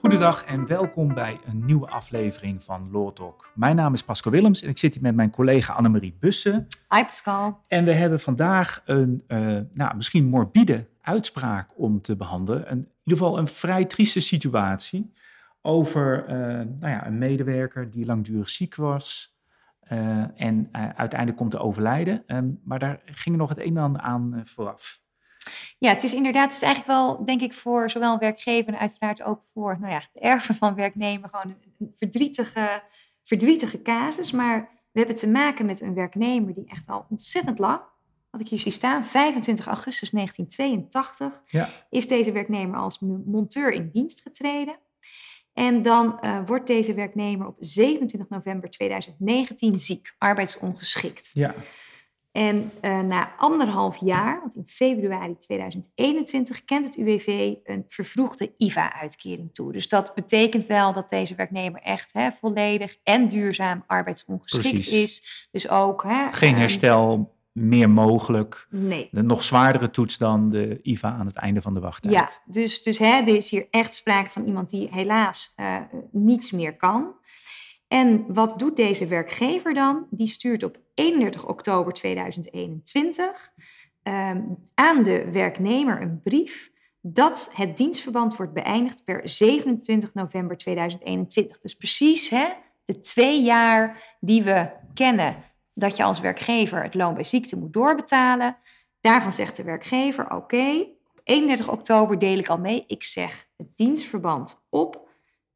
Goedendag en welkom bij een nieuwe aflevering van Law Talk. Mijn naam is Pascal Willems en ik zit hier met mijn collega Annemarie Bussen. Hi Pascal. En we hebben vandaag een uh, nou, misschien morbide uitspraak om te behandelen. Een, in ieder geval een vrij trieste situatie over uh, nou ja, een medewerker die langdurig ziek was. Uh, en uiteindelijk komt te overlijden. Um, maar daar ging nog het een en ander aan vooraf. Ja, het is inderdaad, het is eigenlijk wel, denk ik, voor zowel een werkgever en uiteraard ook voor nou ja, de erven van werknemer gewoon een, verdrietige, verdrietige casus. Maar we hebben te maken met een werknemer die echt al ontzettend lang, wat ik hier zie staan, 25 augustus 1982, ja. is deze werknemer als monteur in dienst getreden. En dan uh, wordt deze werknemer op 27 november 2019 ziek, arbeidsongeschikt. Ja. En uh, na anderhalf jaar, want in februari 2021, kent het UWV een vervroegde IVA-uitkering toe. Dus dat betekent wel dat deze werknemer echt hè, volledig en duurzaam arbeidsongeschikt Precies. is. Dus ook. Hè, Geen ehm, herstel meer mogelijk. Nee. De nog zwaardere toets dan de IVA aan het einde van de wachttijd. Ja, dus, dus hè, er is hier echt sprake van iemand die helaas uh, niets meer kan. En wat doet deze werkgever dan? Die stuurt op 31 oktober 2021 um, aan de werknemer een brief dat het dienstverband wordt beëindigd per 27 november 2021. Dus precies hè, de twee jaar die we kennen dat je als werkgever het loon bij ziekte moet doorbetalen. Daarvan zegt de werkgever: Oké, op 31 oktober deel ik al mee. Ik zeg het dienstverband op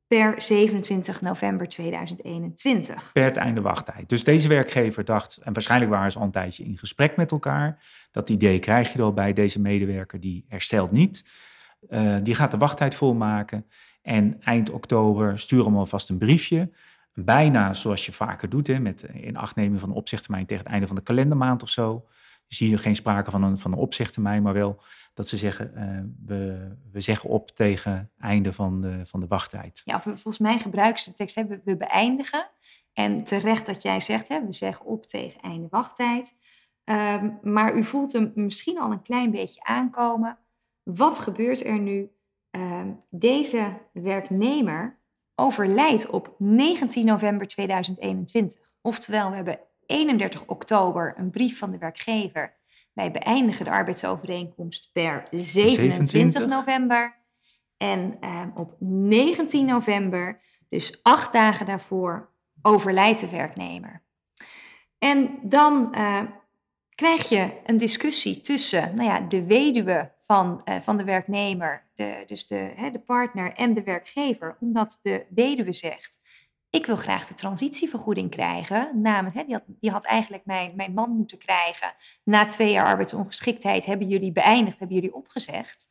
per 27 november 2021. Per het einde wachttijd. Dus deze werkgever dacht, en waarschijnlijk waren ze al een tijdje in gesprek met elkaar, dat idee krijg je al bij deze medewerker, die herstelt niet. Uh, die gaat de wachttijd volmaken en eind oktober stuur hem alvast een briefje. Bijna zoals je vaker doet, hè, met in achtneming van de opzegtermijn tegen het einde van de kalendermaand of zo. Zie je geen sprake van een, van een opzegtermijn, maar wel dat ze zeggen, uh, we, we zeggen op tegen einde van de, van de wachttijd. Ja, volgens mij gebruiken ze de tekst, hè, we, beëindigen. En terecht dat jij zegt, hè, we zeggen op tegen einde wachttijd. Um, maar u voelt hem misschien al een klein beetje aankomen. Wat gebeurt er nu? Um, deze werknemer overlijdt op 19 november 2021. Oftewel, we hebben 31 oktober een brief van de werkgever wij beëindigen de arbeidsovereenkomst per 27, november. En uh, op 19 november, dus acht dagen daarvoor, overlijdt de werknemer. En dan uh, krijg je een discussie tussen nou ja, de weduwe van, uh, van de werknemer, de, dus de, hè, de partner en de werkgever, omdat de weduwe zegt: ik wil graag de transitievergoeding krijgen. Namelijk, hè, die, had, die had eigenlijk mijn, mijn man moeten krijgen. Na twee jaar arbeidsongeschiktheid hebben jullie beëindigd, hebben jullie opgezegd.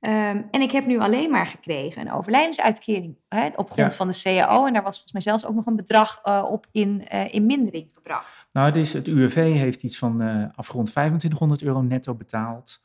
Um, en ik heb nu alleen maar gekregen een overlijdensuitkering hè, op grond van de CAO. En daar was volgens mij zelfs ook nog een bedrag uh, op in, uh, in mindering gebracht. Nou, het, is, het UWV heeft iets van uh, afgerond 2500 euro netto betaald.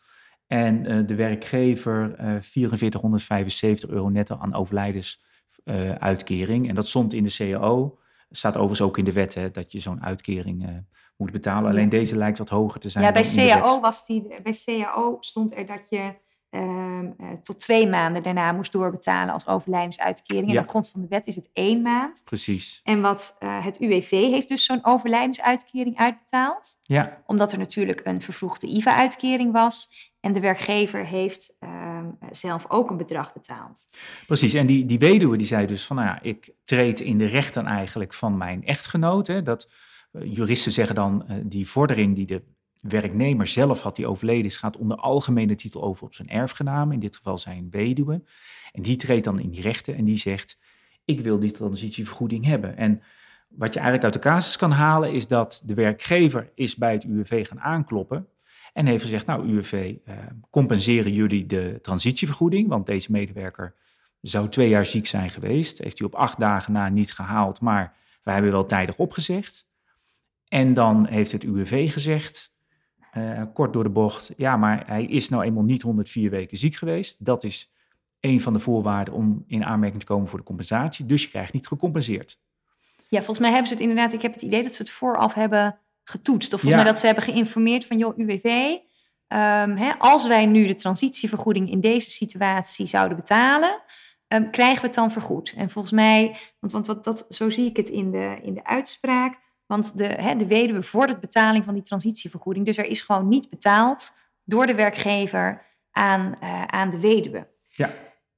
En de werkgever 4475 euro netto aan overlijdens uh, uitkering. En dat stond in de CAO. Staat overigens ook in de wet hè, dat je zo'n uitkering moet betalen. Alleen deze lijkt wat hoger te zijn. Ja, bij CAO, was die, bij CAO stond er dat je uh, tot twee maanden daarna moest doorbetalen als overlijdensuitkering. En op grond van de wet is het één maand. Precies. En wat het UWV heeft dus zo'n overlijdensuitkering uitbetaald. Ja. Omdat er natuurlijk een vervroegde IVA-uitkering was. En de werkgever heeft uh, zelf ook een bedrag betaald. Precies, en die, die weduwe die zei dus van, nou ja, ik treed in de rechten eigenlijk van mijn echtgenoot. Hè, dat, uh, juristen zeggen dan, die vordering die de werknemer zelf had, die overleden is, gaat onder algemene titel over op zijn erfgenamen, in dit geval zijn weduwe. En die treedt dan in die rechten en die zegt, ik wil die transitievergoeding hebben. En wat je eigenlijk uit de casus kan halen, is dat de werkgever is bij het UWV gaan aankloppen en heeft gezegd, nou UWV, uh, compenseren jullie de transitievergoeding, want deze medewerker zou twee jaar ziek zijn geweest. Heeft hij op acht dagen na niet gehaald, maar wij hebben wel tijdig opgezegd. En dan heeft het UWV gezegd, uh, kort door de bocht, ja, maar hij is nou eenmaal niet 104 weken ziek geweest. Dat is een van de voorwaarden om in aanmerking te komen voor de compensatie. Dus je krijgt niet gecompenseerd. Ja, volgens mij hebben ze het inderdaad, ik heb het idee dat ze het vooraf hebben getoetst. Of volgens mij dat ze hebben geïnformeerd van, joh, UWV, ehm, hè, als wij nu de transitievergoeding in deze situatie zouden betalen, ehm, krijgen we het dan vergoed? En volgens mij, want, want wat, dat, zo zie ik het in de, in de uitspraak, want de, hè, de weduwe vordert betaling van die transitievergoeding. Dus er is gewoon niet betaald door de werkgever aan, uh, aan de weduwe. Ja.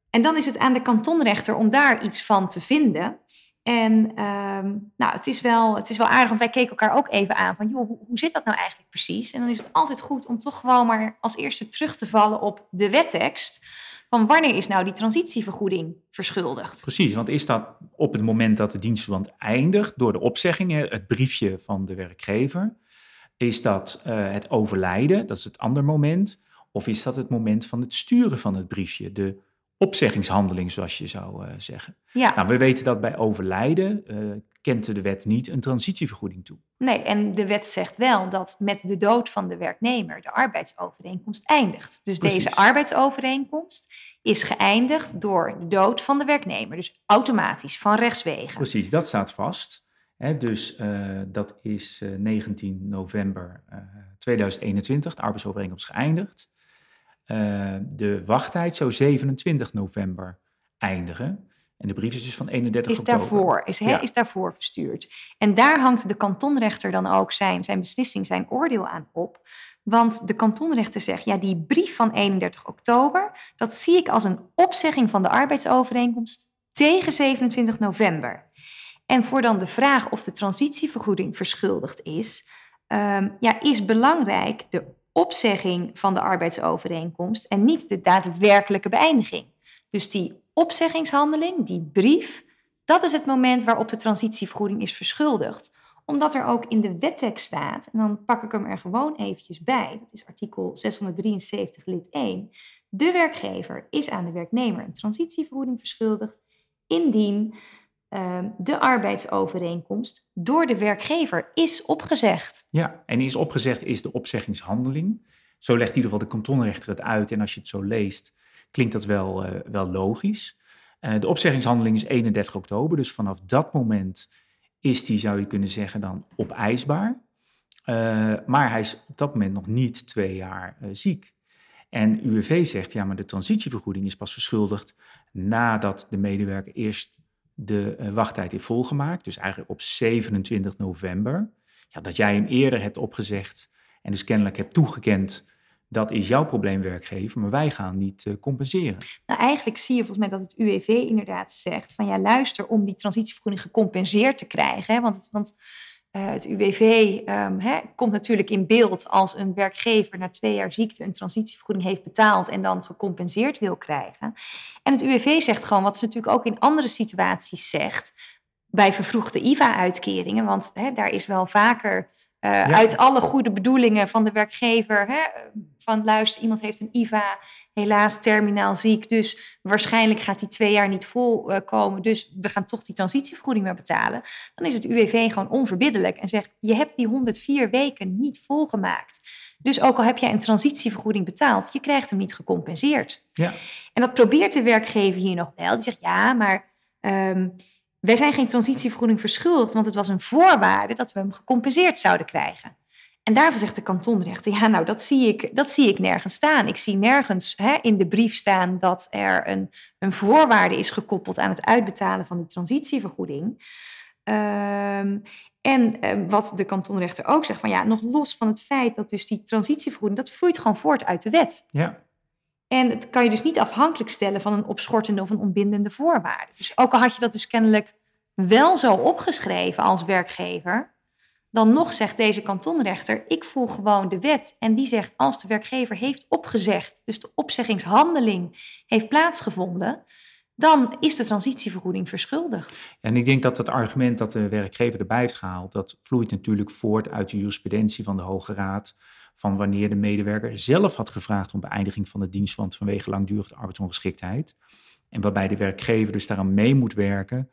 En dan is het aan de kantonrechter om daar iets van te vinden. En um, nou, het is, wel, het is wel aardig, want wij keken elkaar ook even aan van, joh, hoe, hoe, zit dat nou eigenlijk precies? En dan is het altijd goed om toch gewoon maar als eerste terug te vallen op de wettekst. Van wanneer is nou die transitievergoeding verschuldigd? Precies, want is dat op het moment dat de dienstverband eindigt door de opzegging, het briefje van de werkgever? Is dat uh, het overlijden, dat is het andere moment? Of is dat het moment van het sturen van het briefje, de opzeggingshandeling, zoals je zou uh, zeggen. Ja. Nou, we weten dat bij overlijden uh, kent de wet niet een transitievergoeding toe. Nee, en de wet zegt wel dat met de dood van de werknemer de arbeidsovereenkomst eindigt. Dus Precies. deze arbeidsovereenkomst is geëindigd door de dood van de werknemer. Dus automatisch, van rechtswegen. Precies, dat staat vast. He, dus uh, dat is 19 november 2021, de arbeidsovereenkomst geëindigd. Uh, de wachttijd zou 27 november eindigen. En de brief is dus van 31 is oktober. Daarvoor, is, he, Ja. is daarvoor verstuurd. En daar hangt de kantonrechter dan ook zijn, zijn beslissing, zijn oordeel aan op. Want de kantonrechter zegt, ja, die brief van 31 oktober, dat zie ik als een opzegging van de arbeidsovereenkomst tegen 27 november. En voor dan de vraag of de transitievergoeding verschuldigd is, um, ja, is belangrijk de opzegging van de arbeidsovereenkomst en niet de daadwerkelijke beëindiging. Dus die opzeggingshandeling, die brief, dat is het moment waarop de transitievergoeding is verschuldigd. Omdat er ook in de wettekst staat, en dan pak ik hem er gewoon eventjes bij, dat is artikel 673 lid 1. De werkgever is aan de werknemer een transitievergoeding verschuldigd indien de arbeidsovereenkomst door de werkgever is opgezegd. Ja, en is opgezegd is de opzeggingshandeling. Zo legt in ieder geval de kantonrechter het uit. En als je het zo leest, klinkt dat wel, uh, wel logisch. Uh, de opzeggingshandeling is 31 oktober, dus vanaf dat moment is die, zou je kunnen zeggen, dan opeisbaar. Uh, maar hij is op dat moment nog niet twee jaar ziek. En UWV zegt, ja, maar de transitievergoeding is pas verschuldigd nadat de medewerker eerst de uh, wachttijd heeft volgemaakt. Dus eigenlijk op 27 november. Ja, dat jij hem eerder hebt opgezegd en dus kennelijk hebt toegekend dat is jouw probleem, werkgever, maar wij gaan niet uh, compenseren. Nou, eigenlijk zie je volgens mij dat het UWV inderdaad zegt van ja, luister, om die transitievergoeding gecompenseerd te krijgen. Hè, want want uh, het UWV um, hè, komt natuurlijk in beeld als een werkgever na twee jaar ziekte een transitievergoeding heeft betaald en dan gecompenseerd wil krijgen. En het UWV zegt gewoon, wat ze natuurlijk ook in andere situaties zegt, bij vervroegde IVA-uitkeringen, want hè, daar is wel vaker uh, ja. uit alle goede bedoelingen van de werkgever. Hè, van luister, iemand heeft een IVA, helaas terminaal ziek. Dus waarschijnlijk gaat die twee jaar niet volkomen. Dus we gaan toch die transitievergoeding maar betalen. Dan is het UWV gewoon onverbiddelijk en zegt: Je hebt die 104 weken niet volgemaakt. Dus ook al heb jij een transitievergoeding betaald, je krijgt hem niet gecompenseerd. Ja. En dat probeert de werkgever hier nog wel. Die zegt: Ja, maar. Um, wij zijn geen transitievergoeding verschuldigd, want het was een voorwaarde dat we hem gecompenseerd zouden krijgen. En daarvan zegt de kantonrechter, ja nou dat zie ik, dat zie ik nergens staan. Ik zie nergens hè, in de brief staan dat er een, een voorwaarde is gekoppeld aan het uitbetalen van die transitievergoeding. Um, en um, wat de kantonrechter ook zegt, van ja, nog los van het feit dat dus die transitievergoeding, dat vloeit gewoon voort uit de wet. Ja. En het kan je dus niet afhankelijk stellen van een opschortende of een ontbindende voorwaarde. Dus ook al had je dat dus kennelijk wel zo opgeschreven als werkgever, dan nog zegt deze kantonrechter, ik volg gewoon de wet. En die zegt, als de werkgever heeft opgezegd, dus de opzeggingshandeling heeft plaatsgevonden, dan is de transitievergoeding verschuldigd. En ik denk dat het argument dat de werkgever erbij heeft gehaald, dat vloeit natuurlijk voort uit de jurisprudentie van de Hoge Raad van wanneer de medewerker zelf had gevraagd om beëindiging van de dienstverband vanwege langdurige arbeidsongeschiktheid. En waarbij de werkgever dus daaraan mee moet werken,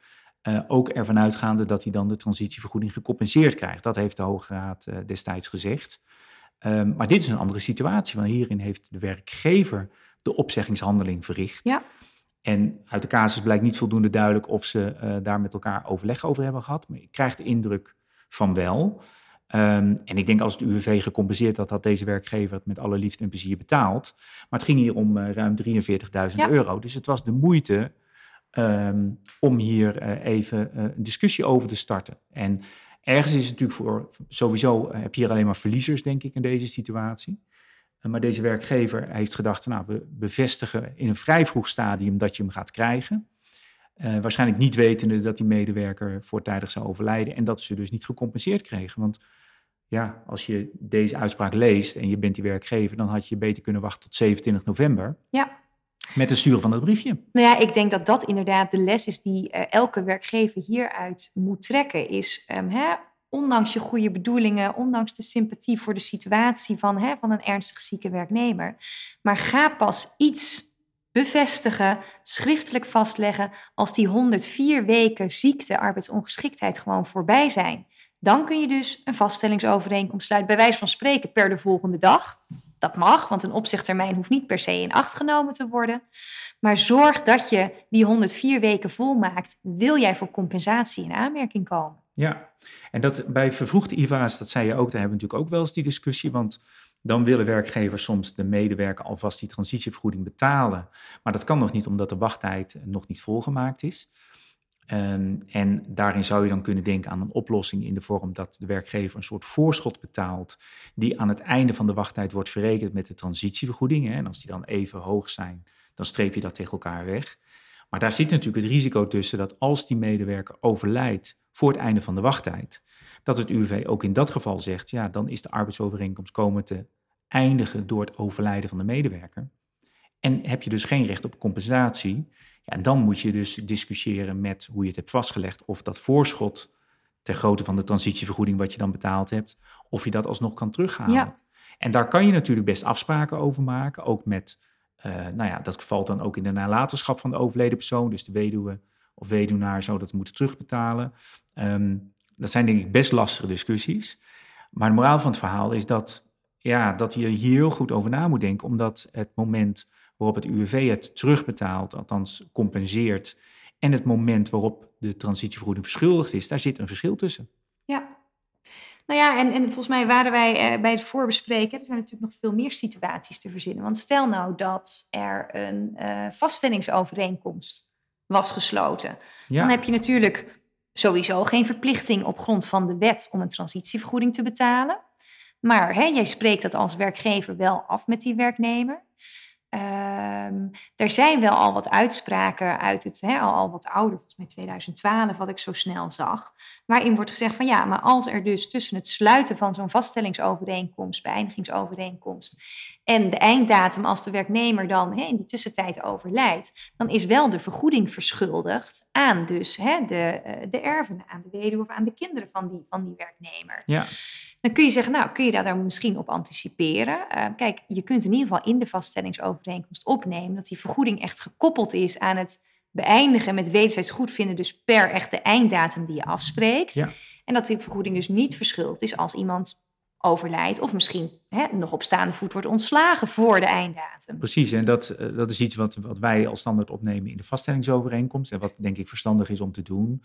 uh, ook ervan uitgaande dat hij dan de transitievergoeding gecompenseerd krijgt. Dat heeft de Hoge Raad uh, destijds gezegd. Um, maar dit is een andere situatie, want hierin heeft de werkgever de opzeggingshandeling verricht. Ja. En uit de casus blijkt niet voldoende duidelijk of ze uh, daar met elkaar overleg over hebben gehad. Maar ik krijg de indruk van wel. Ehm, en ik denk als het UWV gecompenseerd had, had deze werkgever het met alle liefde en plezier betaald. Maar het ging hier om uh, ruim 43.000 euro. Dus het was de moeite ehm, om hier uh, even uh, een discussie over te starten. En ergens is het natuurlijk voor, sowieso heb je hier alleen maar verliezers, denk ik, in deze situatie. maar deze werkgever heeft gedacht, nou, we bevestigen in een vrij vroeg stadium dat je hem gaat krijgen. Waarschijnlijk niet wetende dat die medewerker voortijdig zou overlijden en dat ze dus niet gecompenseerd kregen. Want ja, als je deze uitspraak leest en je bent die werkgever, dan had je beter kunnen wachten tot 27 november. Ja. Met het sturen van dat briefje. Nou ja, ik denk dat dat inderdaad de les is die uh, elke werkgever hieruit moet trekken. Is um, hè, ondanks je goede bedoelingen, ondanks de sympathie voor de situatie van, hè, van een ernstig zieke werknemer. Maar ga pas iets bevestigen, schriftelijk vastleggen als die 104 weken ziekte, arbeidsongeschiktheid gewoon voorbij zijn. Dan kun je dus een vaststellingsovereenkomst sluiten, bij wijze van spreken per de volgende dag. Dat mag, want een opzichttermijn hoeft niet per se in acht genomen te worden. Maar zorg dat je die 104 weken volmaakt, wil jij voor compensatie in aanmerking komen. Ja, en dat bij vervroegde IVA's, dat zei je ook, daar hebben we natuurlijk ook wel eens die discussie. Want dan willen werkgevers soms de medewerker alvast die transitievergoeding betalen. Maar dat kan nog niet omdat de wachttijd nog niet volgemaakt is. Um, en daarin zou je dan kunnen denken aan een oplossing in de vorm dat de werkgever een soort voorschot betaalt, die aan het einde van de wachttijd wordt verrekend met de transitievergoeding. Hè. En als die dan even hoog zijn, dan streep je dat tegen elkaar weg. Maar daar zit natuurlijk het risico tussen dat als die medewerker overlijdt voor het einde van de wachttijd, dat het UWV ook in dat geval zegt, ja, dan is de arbeidsovereenkomst komen te eindigen door het overlijden van de medewerker. En heb je dus geen recht op compensatie. Ja, en dan moet je dus discussiëren met hoe je het hebt vastgelegd of dat voorschot ter grootte van de transitievergoeding wat je dan betaald hebt, of je dat alsnog kan terughalen. Ja. En daar kan je natuurlijk best afspraken over maken, ook met, uh, nou ja, dat valt dan ook in de nalatenschap van de overleden persoon, dus de weduwe of weduwnaar zou dat moeten terugbetalen. Um, dat zijn denk ik best lastige discussies. Maar de moraal van het verhaal is dat, ja, dat je hier heel goed over na moet denken, omdat het moment waarop het UWV het terugbetaalt, althans compenseert, en het moment waarop de transitievergoeding verschuldigd is, daar zit een verschil tussen. Ja. Nou ja, en, en volgens mij waren wij eh, bij het voorbespreken, er zijn natuurlijk nog veel meer situaties te verzinnen. Want stel nou dat er een uh, vaststellingsovereenkomst was gesloten. Ja. Dan heb je natuurlijk sowieso geen verplichting op grond van de wet om een transitievergoeding te betalen. Maar hè, jij spreekt dat als werkgever wel af met die werknemer. Um, er zijn wel al wat uitspraken uit het, al, al wat ouder, volgens mij 2012, wat ik zo snel zag, waarin wordt gezegd van ja, maar als er dus tussen het sluiten van zo'n vaststellingsovereenkomst, beëindigingsovereenkomst, en de einddatum, als de werknemer dan hè, in die tussentijd overlijdt, dan is wel de vergoeding verschuldigd aan dus hè, de, eh, de erven, aan de weduwe of aan de kinderen van die, van die werknemer. Ja. Dan kun je zeggen, nou, kun je daar, misschien op anticiperen? Uh, kijk, je kunt in ieder geval in de vaststellingsovereenkomst opnemen dat die vergoeding echt gekoppeld is aan het beëindigen met wederzijds goedvinden, dus per echt de einddatum die je afspreekt. Ja. En dat die vergoeding dus niet verschuldigd is als iemand overlijdt of misschien hè, nog op staande voet wordt ontslagen voor de einddatum. Precies, en dat, uh, dat is iets wat, wat wij als standaard opnemen in de vaststellingsovereenkomst en wat denk ik verstandig is om te doen.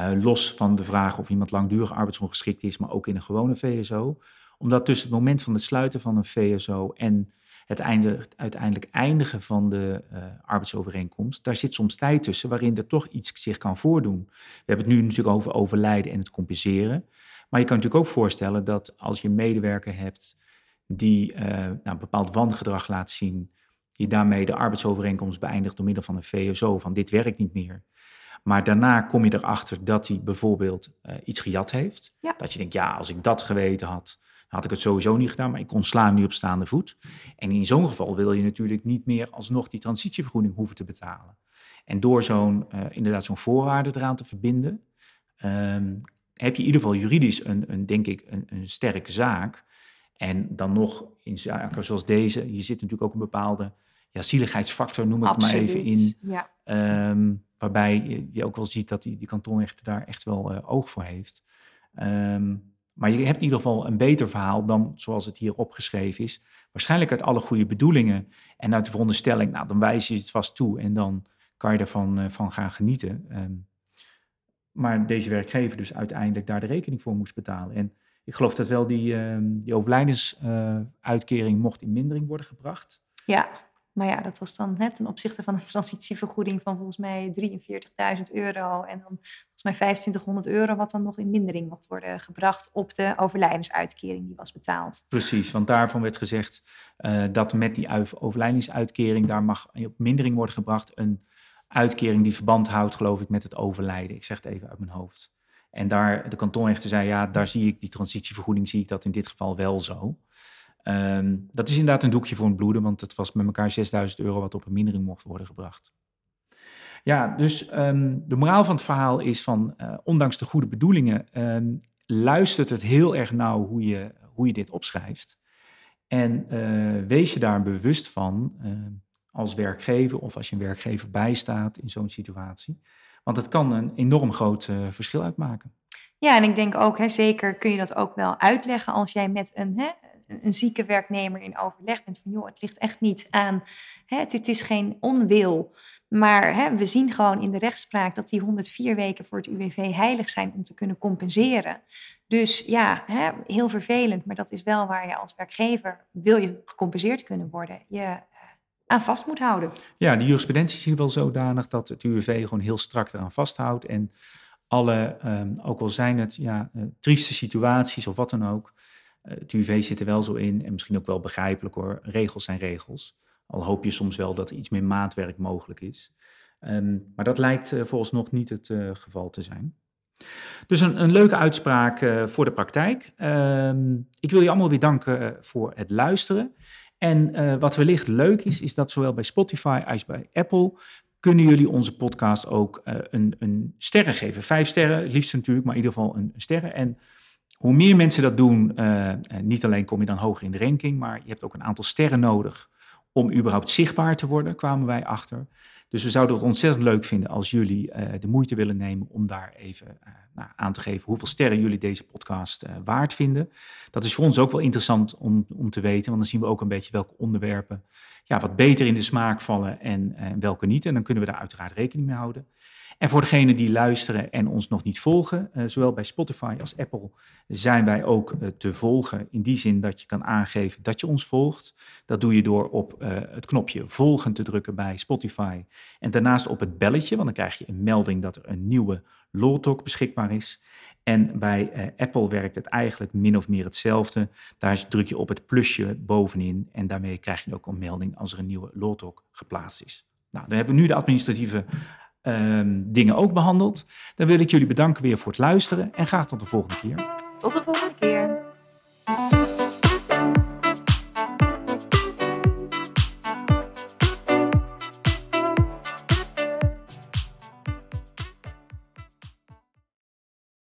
Uh, los van de vraag of iemand langdurig arbeidsongeschikt is, maar ook in een gewone VSO. Omdat tussen het moment van het sluiten van een VSO en het, einde, uiteindelijk eindigen van de uh, arbeidsovereenkomst, daar zit soms tijd tussen waarin er toch iets zich kan voordoen. We hebben het nu natuurlijk over overlijden en het compenseren. Maar je kan natuurlijk ook voorstellen dat als je een medewerker hebt die uh, nou, een bepaald wangedrag laat zien, die daarmee de arbeidsovereenkomst beëindigt door middel van een VSO, van dit werkt niet meer. Maar daarna kom je erachter dat hij bijvoorbeeld uh, iets gejat heeft. Ja. Dat je denkt, ja, als ik dat geweten had, had ik het sowieso niet gedaan, maar ik kon slaan nu op staande voet. En in zo'n geval wil je natuurlijk niet meer alsnog die transitievergoeding hoeven te betalen. En door zo'n, uh, inderdaad zo'n voorwaarde eraan te verbinden, um, heb je in ieder geval juridisch een, een denk ik, een, een sterke zaak. En dan nog in zaken zoals deze, je zit natuurlijk ook een bepaalde ja, zieligheidsfactor, noem ik het maar even in. Ja. Um, waarbij je, je, ook wel ziet dat die, die kantonrechter daar echt wel uh, oog voor heeft. Um, maar je hebt in ieder geval een beter verhaal dan zoals het hier opgeschreven is. Waarschijnlijk uit alle goede bedoelingen en uit de veronderstelling, nou dan wijs je het vast toe en dan kan je ervan uh, van gaan genieten. Um, maar deze werkgever dus uiteindelijk daar de rekening voor moest betalen. En Ik geloof dat wel die, ehm, die overlijdensuitkering mocht in mindering worden gebracht. Ja, maar ja, dat was dan hè, ten opzichte van een transitievergoeding van volgens mij 43.000 euro. En dan volgens mij 2500 euro, wat dan nog in mindering mocht worden gebracht op de overlijdensuitkering die was betaald. Precies, want daarvan werd gezegd uh, dat met die overlijdensuitkering, daar mag op mindering worden gebracht een uitkering die verband houdt, geloof ik, met het overlijden. Ik zeg het even uit mijn hoofd. En daar, de kantonrechter zei, ja, daar zie ik die transitievergoeding, zie ik dat in dit geval wel zo. Ehm, dat is inderdaad een doekje voor het bloeden, want het was met elkaar 6000 euro wat op een mindering mocht worden gebracht. Ja, dus ehm, de moraal van het verhaal is van, uh, ondanks de goede bedoelingen, um, luistert het heel erg nauw hoe je, hoe je dit opschrijft. En uh, wees je daar bewust van als werkgever of als je een werkgever bijstaat in zo'n situatie. Want het kan een enorm groot uh, verschil uitmaken. Ja, en ik denk ook, hè, zeker kun je dat ook wel uitleggen als jij met een, hè, een zieke werknemer in overleg bent. Van joh, het ligt echt niet aan, hè, het, het is geen onwil. Maar hè, we zien gewoon in de rechtspraak dat die 104 weken voor het UWV heilig zijn om te kunnen compenseren. Dus ja, hè, heel vervelend, maar dat is wel waar je als werkgever, wil je gecompenseerd kunnen worden, je vast moet houden. Ja, die jurisprudentie is wel zodanig dat het UWV gewoon heel strak eraan vasthoudt. En alle, um, ook al zijn het ja, uh, trieste situaties of wat dan ook, uh, het UWV zit er wel zo in en misschien ook wel begrijpelijk hoor, regels zijn regels. Al hoop je soms wel dat er iets meer maatwerk mogelijk is. Um, maar dat lijkt uh, vooralsnog niet het geval te zijn. Dus een, een leuke uitspraak voor de praktijk. Um, ik wil je allemaal weer danken voor het luisteren. En uh, wat wellicht leuk is, is dat zowel bij Spotify als bij Apple kunnen jullie onze podcast ook uh, een, een sterren geven. Vijf sterren, het liefst natuurlijk, maar in ieder geval een, sterren. En hoe meer mensen dat doen, uh, niet alleen kom je dan hoger in de ranking, maar je hebt ook een aantal sterren nodig om überhaupt zichtbaar te worden, kwamen wij achter. Dus we zouden het ontzettend leuk vinden als jullie uh, de moeite willen nemen om daar even uh, nou, aan te geven hoeveel sterren jullie deze podcast uh, waard vinden. Dat is voor ons ook wel interessant om, om te weten, want dan zien we ook een beetje welke onderwerpen ja, wat beter in de smaak vallen en welke niet. En dan kunnen we daar uiteraard rekening mee houden. En voor degenen die luisteren en ons nog niet volgen, uh, zowel bij Spotify als Apple zijn wij ook uh, te volgen. In die zin dat je kan aangeven dat je ons volgt. Dat doe je door op uh, het knopje volgen te drukken bij Spotify. En daarnaast op het belletje, want dan krijg je een melding dat er een nieuwe Law Talk beschikbaar is. En bij Apple werkt het eigenlijk min of meer hetzelfde. Daar druk je op het plusje bovenin en daarmee krijg je ook een melding als er een nieuwe Law Talk geplaatst is. Nou, dan hebben we nu de administratieve dingen ook behandeld. Dan wil ik jullie bedanken weer voor het luisteren en graag tot de volgende keer. Tot de volgende keer.